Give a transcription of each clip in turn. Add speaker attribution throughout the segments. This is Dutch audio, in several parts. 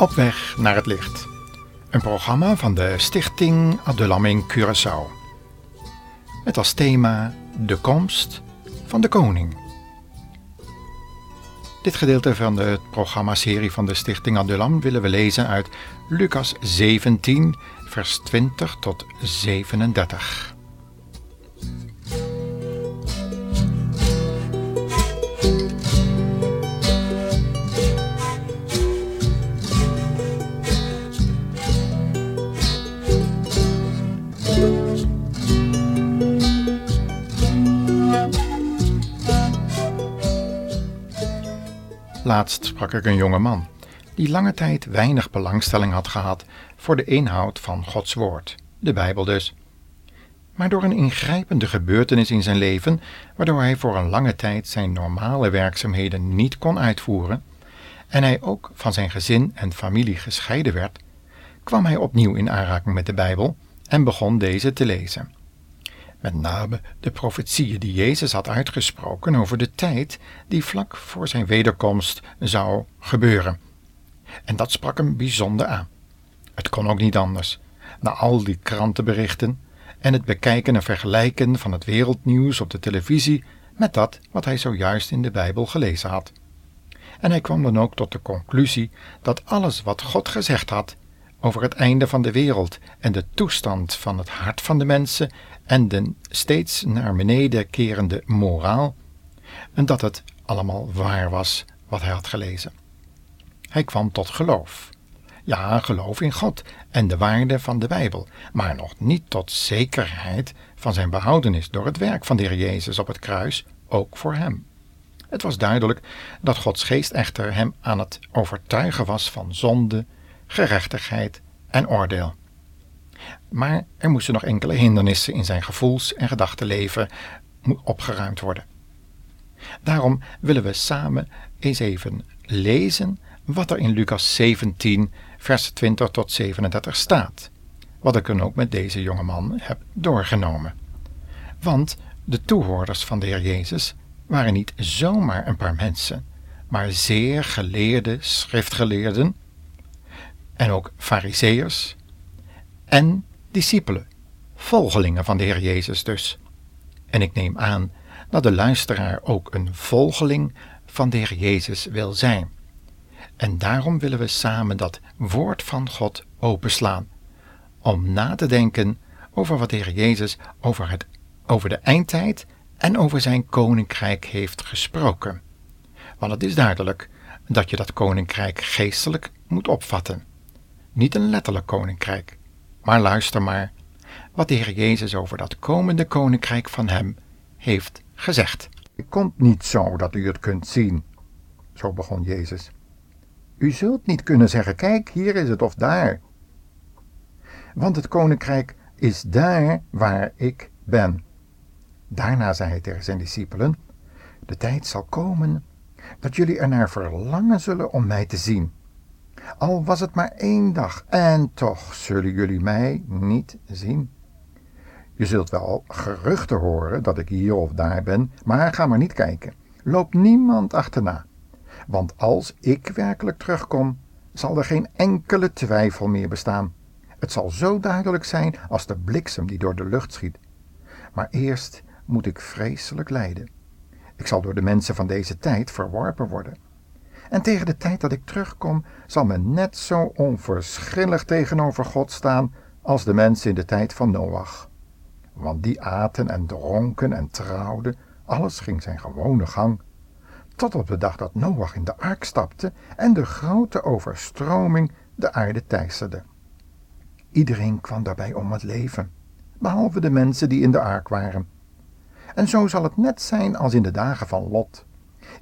Speaker 1: Op weg naar het licht. Een programma van de Stichting Adulam in Curaçao. Met als thema de komst van de koning. Dit gedeelte van de programmaserie van de Stichting Adulam willen we lezen uit Lucas 17, vers 20 tot 37. Laatst sprak ik een jonge man die lange tijd weinig belangstelling had gehad voor de inhoud van Gods Woord, de Bijbel dus. Maar door een ingrijpende gebeurtenis in zijn leven, waardoor hij voor een lange tijd zijn normale werkzaamheden niet kon uitvoeren, en hij ook van zijn gezin en familie gescheiden werd, kwam hij opnieuw in aanraking met de Bijbel en begon deze te lezen met name de profetieën die Jezus had uitgesproken over de tijd die vlak voor zijn wederkomst zou gebeuren. En dat sprak hem bijzonder aan. Het kon ook niet anders. Na al die krantenberichten en het bekijken en vergelijken van het wereldnieuws op de televisie met dat wat hij zojuist in de Bijbel gelezen had. En hij kwam dan ook tot de conclusie dat alles wat God gezegd had over het einde van de wereld en de toestand van het hart van de mensen en de steeds naar beneden kerende moraal, en dat het allemaal waar was wat hij had gelezen. Hij kwam tot geloof. Ja, geloof in God en de waarde van de Bijbel, maar nog niet tot zekerheid van zijn behoudenis door het werk van de Heer Jezus op het kruis, ook voor hem. Het was duidelijk dat Gods geest echter hem aan het overtuigen was van zonde, gerechtigheid en oordeel. Maar er moesten nog enkele hindernissen in zijn gevoels- en gedachtenleven opgeruimd worden. Daarom willen we samen eens even lezen wat er in Lucas 17, vers 20 tot 37 staat. Wat ik dan ook met deze jonge man heb doorgenomen. Want de toehoorders van de Heer Jezus waren niet zomaar een paar mensen, maar zeer geleerde schriftgeleerden en ook fariseërs en discipelen, volgelingen van de Heer Jezus dus. En ik neem aan dat de luisteraar ook een volgeling van de Heer Jezus wil zijn. En daarom willen we samen dat woord van God openslaan, om na te denken over wat de Heer Jezus over, het, over de eindtijd en over zijn koninkrijk heeft gesproken. Want het is duidelijk dat je dat koninkrijk geestelijk moet opvatten. Niet een letterlijk koninkrijk, maar luister maar wat de Heer Jezus over dat komende koninkrijk van Hem heeft gezegd.
Speaker 2: Het komt niet zo dat u het kunt zien, zo begon Jezus. U zult niet kunnen zeggen: Kijk, hier is het of daar. Want het koninkrijk is daar waar ik ben. Daarna zei hij tegen zijn discipelen: De tijd zal komen dat jullie ernaar verlangen zullen om mij te zien al was het maar één dag, en toch zullen jullie mij niet zien. Je zult wel geruchten horen dat ik hier of daar ben, maar ga maar niet kijken. Loop niemand achterna. Want als ik werkelijk terugkom, zal er geen enkele twijfel meer bestaan. Het zal zo duidelijk zijn als de bliksem die door de lucht schiet. Maar eerst moet ik vreselijk lijden. Ik zal door de mensen van deze tijd verworpen worden. En tegen de tijd dat ik terugkom, zal men net zo onverschillig tegenover God staan als de mensen in de tijd van Noach. Want die aten en dronken en trouwden, alles ging zijn gewone gang. Tot op de dag dat Noach in de ark stapte en de grote overstroming de aarde teisterde. Iedereen kwam daarbij om het leven, behalve de mensen die in de ark waren. En zo zal het net zijn als in de dagen van Lot.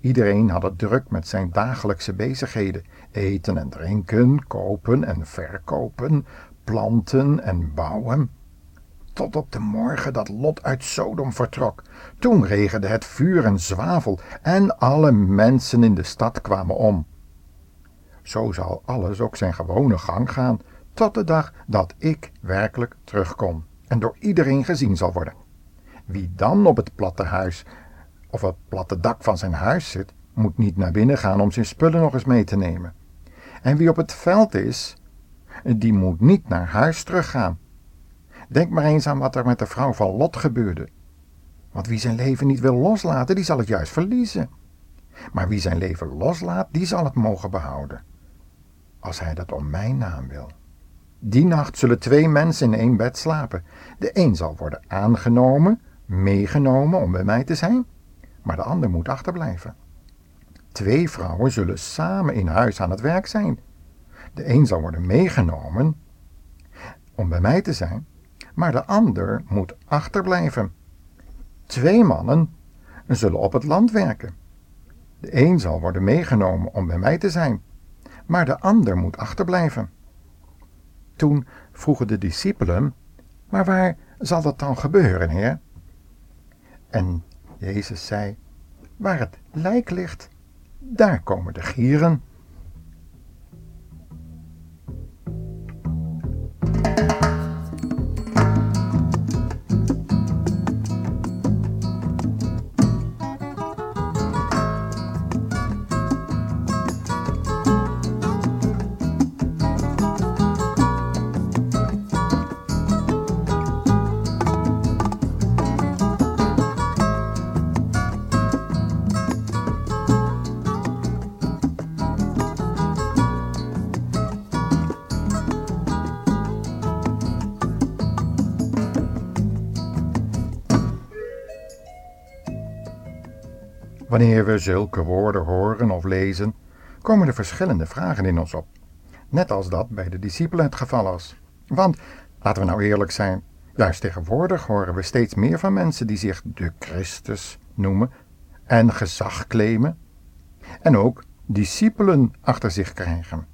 Speaker 2: Iedereen had het druk met zijn dagelijkse bezigheden: eten en drinken, kopen en verkopen, planten en bouwen. Tot op de morgen dat Lot uit Sodom vertrok. Toen regende het vuur en zwavel en alle mensen in de stad kwamen om. Zo zal alles ook zijn gewone gang gaan, tot de dag dat ik werkelijk terugkom en door iedereen gezien zal worden. Wie dan op het platte huis of het platte dak van zijn huis zit, moet niet naar binnen gaan om zijn spullen nog eens mee te nemen.
Speaker 1: En wie op het veld is, die moet niet naar huis teruggaan. Denk maar eens aan wat er met de vrouw van Lot gebeurde. Want wie zijn leven niet wil loslaten, die zal het juist verliezen. Maar wie zijn leven loslaat, die zal het mogen behouden. Als hij dat om mijn naam wil. Die nacht zullen twee mensen in één bed slapen. De een zal worden aangenomen, meegenomen om bij mij te zijn, maar de ander moet achterblijven. Twee vrouwen zullen samen in huis aan het werk zijn. De een zal worden meegenomen om bij mij te zijn, maar de ander moet achterblijven. Twee mannen zullen op het land werken. De een zal worden meegenomen om bij mij te zijn, maar de ander moet achterblijven. Toen vroegen de discipelen: Maar waar zal dat dan gebeuren, Heer? En Jezus zei: Waar het lijk ligt, daar komen de gieren. Wanneer we zulke woorden horen of lezen, komen er verschillende vragen in ons op. Net als dat bij de discipelen het geval was. Want, laten we nou eerlijk zijn, juist tegenwoordig horen we steeds meer van mensen die zich de Christus noemen en gezag claimen. En ook discipelen achter zich krijgen.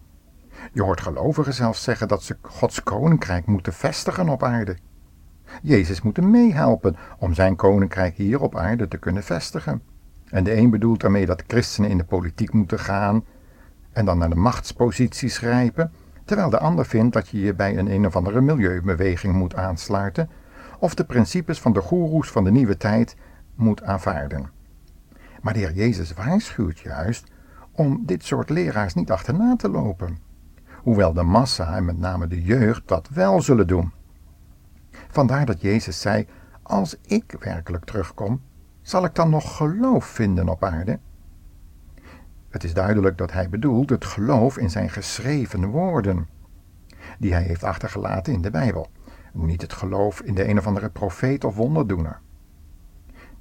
Speaker 1: Je hoort gelovigen zelfs zeggen dat ze Gods koninkrijk moeten vestigen op aarde. Jezus moet meehelpen om zijn koninkrijk hier op aarde te kunnen vestigen. En de een bedoelt daarmee dat christenen in de politiek moeten gaan en dan naar de machtsposities grijpen, terwijl de ander vindt dat je je bij een een of andere milieubeweging moet aansluiten of de principes van de goeroes van de nieuwe tijd moet aanvaarden. Maar de Heer Jezus waarschuwt juist om dit soort leraars niet achterna te lopen, hoewel de massa en met name de jeugd dat wel zullen doen. Vandaar dat Jezus zei: Als ik werkelijk terugkom, zal ik dan nog geloof vinden op aarde? Het is duidelijk dat hij bedoelt het geloof in zijn geschreven woorden, die hij heeft achtergelaten in de Bijbel, niet het geloof in de een of andere profeet of wonderdoener.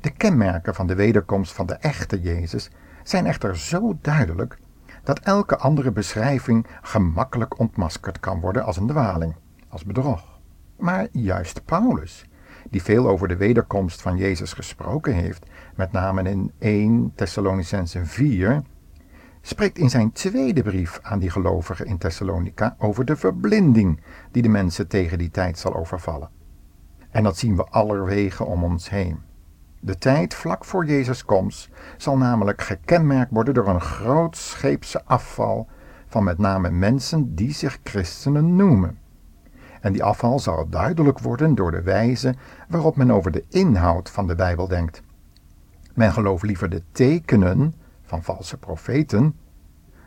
Speaker 1: De kenmerken van de wederkomst van de echte Jezus zijn echter zo duidelijk dat elke andere beschrijving gemakkelijk ontmaskerd kan worden als een dwaling, als bedrog. Maar juist Paulus die veel over de wederkomst van Jezus gesproken heeft, met name in 1 Thessalonicensen 4, spreekt in zijn tweede brief aan die gelovigen in Thessalonica over de verblinding die de mensen tegen die tijd zal overvallen. En dat zien we allerwege om ons heen. De tijd vlak voor Jezus' komst zal namelijk gekenmerkt worden door een grootscheepse afval van met name mensen die zich christenen noemen. En die afval zal duidelijk worden door de wijze waarop men over de inhoud van de Bijbel denkt. Men gelooft liever de tekenen van valse profeten,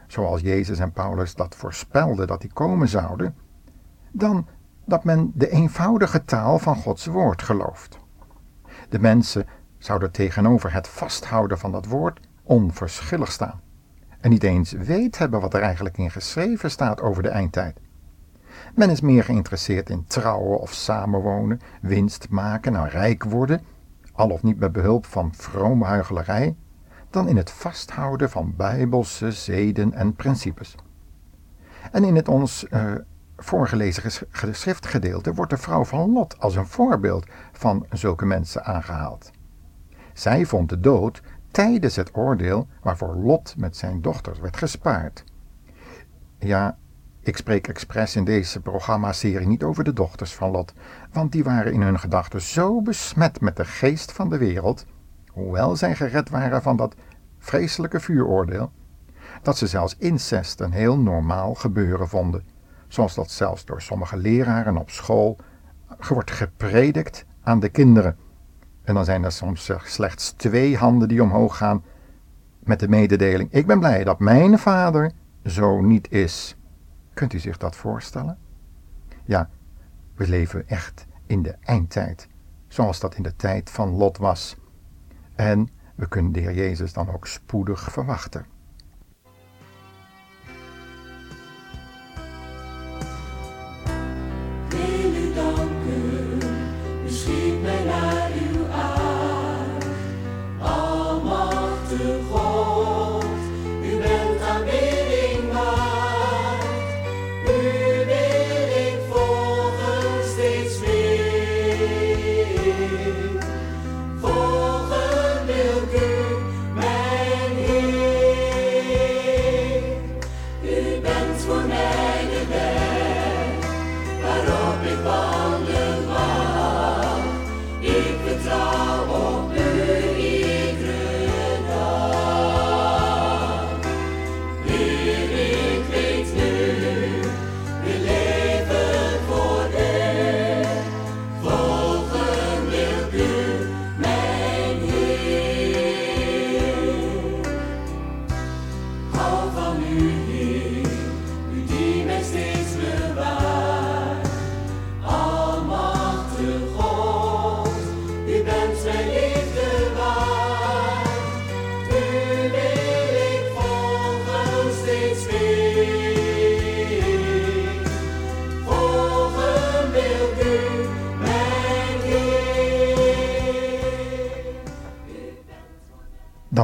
Speaker 1: zoals Jezus en Paulus dat voorspelden dat die komen zouden, dan dat men de eenvoudige taal van Gods woord gelooft. De mensen zouden tegenover het vasthouden van dat woord onverschillig staan en niet eens weet hebben wat er eigenlijk in geschreven staat over de eindtijd. Men is meer geïnteresseerd in trouwen of samenwonen, winst maken en rijk worden, al of niet met behulp van vrome huichelarij, dan in het vasthouden van bijbelse zeden en principes. En in het ons uh, voorgelezen geschriftgedeelte wordt de vrouw van Lot als een voorbeeld van zulke mensen aangehaald. Zij vond de dood tijdens het oordeel waarvoor Lot met zijn dochters werd gespaard. Ja, ik spreek expres in deze programmaserie niet over de dochters van Lot, want die waren in hun gedachten zo besmet met de geest van de wereld, hoewel zij gered waren van dat vreselijke vuuroordeel, dat ze zelfs incest een heel normaal gebeuren vonden, zoals dat zelfs door sommige leraren op school wordt gepredikt aan de kinderen. En dan zijn er soms slechts twee handen die omhoog gaan met de mededeling: Ik ben blij dat mijn vader zo niet is. Kunt u zich dat voorstellen? Ja, we leven echt in de eindtijd, zoals dat in de tijd van Lot was. En we kunnen de Heer Jezus dan ook spoedig verwachten.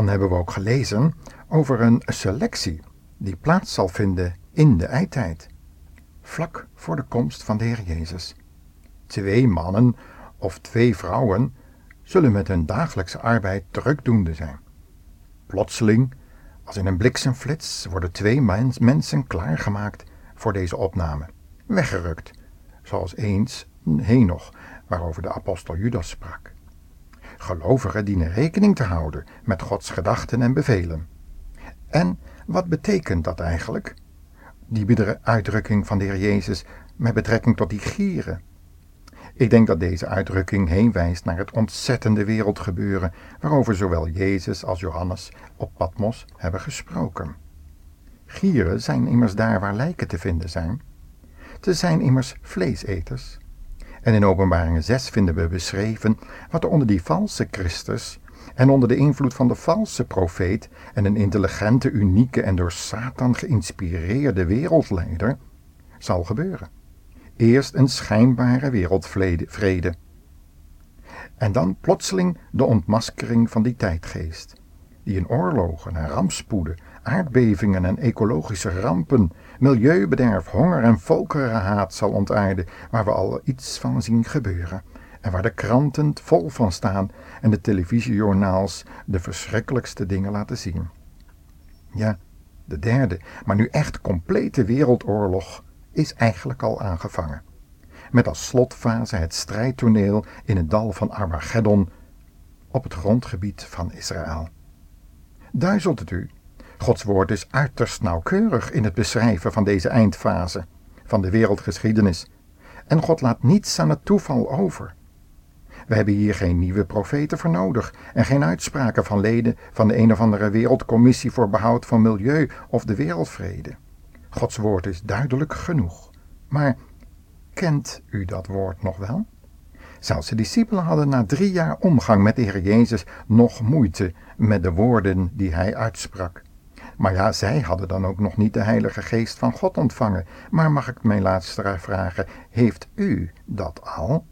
Speaker 1: Dan hebben we ook gelezen over een selectie die plaats zal vinden in de eindtijd, vlak voor de komst van de Heer Jezus. Twee mannen of twee vrouwen zullen met hun dagelijkse arbeid drukdoende zijn. Plotseling, als in een bliksemflits, worden twee mensen klaargemaakt voor deze opname, weggerukt, zoals eens Henoch, waarover de apostel Judas sprak. Gelovigen dienen rekening te houden met Gods gedachten en bevelen. En wat betekent dat eigenlijk? Die uitdrukking van de Heer Jezus met betrekking tot die gieren. Ik denk dat deze uitdrukking heen wijst naar het ontzettende wereldgebeuren waarover zowel Jezus als Johannes op Patmos hebben gesproken. Gieren zijn immers daar waar lijken te vinden zijn. Ze zijn immers vleeseters en in Openbaring 6 vinden we beschreven wat er onder die valse Christus en onder de invloed van de valse profeet en een intelligente, unieke en door Satan geïnspireerde wereldleider zal gebeuren. Eerst een schijnbare wereldvrede. En dan plotseling de ontmaskering van die tijdgeest, die in oorlogen en rampspoeden, aardbevingen en ecologische rampen milieubederf, honger en volkerenhaat zal ontaarden, waar we al iets van zien gebeuren. En waar de kranten vol van staan en de televisiejournaals de verschrikkelijkste dingen laten zien. Ja, de derde, maar nu echt complete wereldoorlog is eigenlijk al aangevangen. Met als slotfase het strijdtoneel in het dal van Armageddon op het grondgebied van Israël. Duizelt het u Gods woord is uiterst nauwkeurig in het beschrijven van deze eindfase van de wereldgeschiedenis. En God laat niets aan het toeval over. We hebben hier geen nieuwe profeten voor nodig en geen uitspraken van leden van de een of andere wereldcommissie voor behoud van milieu of de wereldvrede. Gods woord is duidelijk genoeg. Maar kent u dat woord nog wel? Zelfs de discipelen hadden na drie jaar omgang met de Heer Jezus nog moeite met de woorden die hij uitsprak. Maar ja, zij hadden dan ook nog niet de Heilige Geest van God ontvangen. Maar mag ik mijn laatste vragen, heeft u dat al?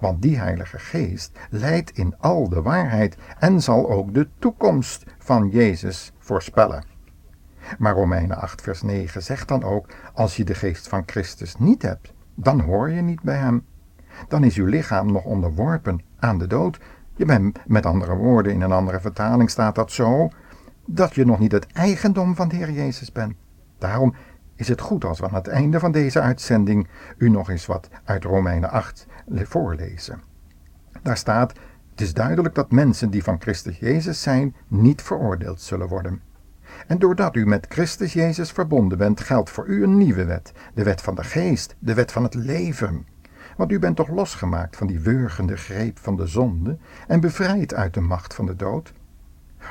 Speaker 1: Want die Heilige Geest leidt in al de waarheid en zal ook de toekomst van Jezus voorspellen. Maar Romeinen 8, vers 9 zegt dan ook: Als je de geest van Christus niet hebt, dan hoor je niet bij hem. Dan is uw lichaam nog onderworpen aan de dood. Je bent, met andere woorden, in een andere vertaling staat dat zo: dat je nog niet het eigendom van de Heer Jezus bent. Daarom is het goed als we aan het einde van deze uitzending u nog eens wat uit Romeinen 8 voorlezen. Daar staat: Het is duidelijk dat mensen die van Christus Jezus zijn, niet veroordeeld zullen worden. En doordat u met Christus Jezus verbonden bent, geldt voor u een nieuwe wet, de wet van de geest, de wet van het leven. Want u bent toch losgemaakt van die wurgende greep van de zonde en bevrijd uit de macht van de dood?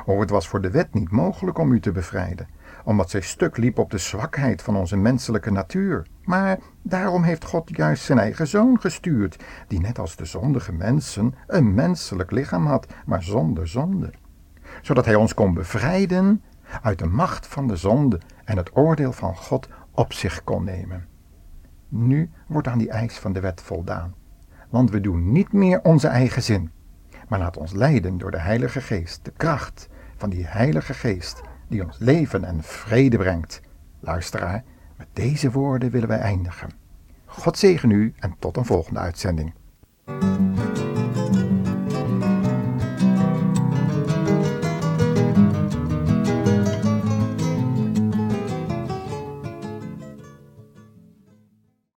Speaker 1: Oh, het was voor de wet niet mogelijk om u te bevrijden, omdat zij stuk liep op de zwakheid van onze menselijke natuur. Maar daarom heeft God juist zijn eigen zoon gestuurd, die net als de zondige mensen een menselijk lichaam had, maar zonder zonde. Zodat hij ons kon bevrijden uit de macht van de zonde en het oordeel van God op zich kon nemen. Nu wordt aan die eis van de wet voldaan, want we doen niet meer onze eigen zin, maar laat ons leiden door de Heilige Geest, de kracht van die Heilige Geest die ons leven en vrede brengt. Luisteraar, met deze woorden willen wij eindigen. God zegen u en tot een volgende uitzending.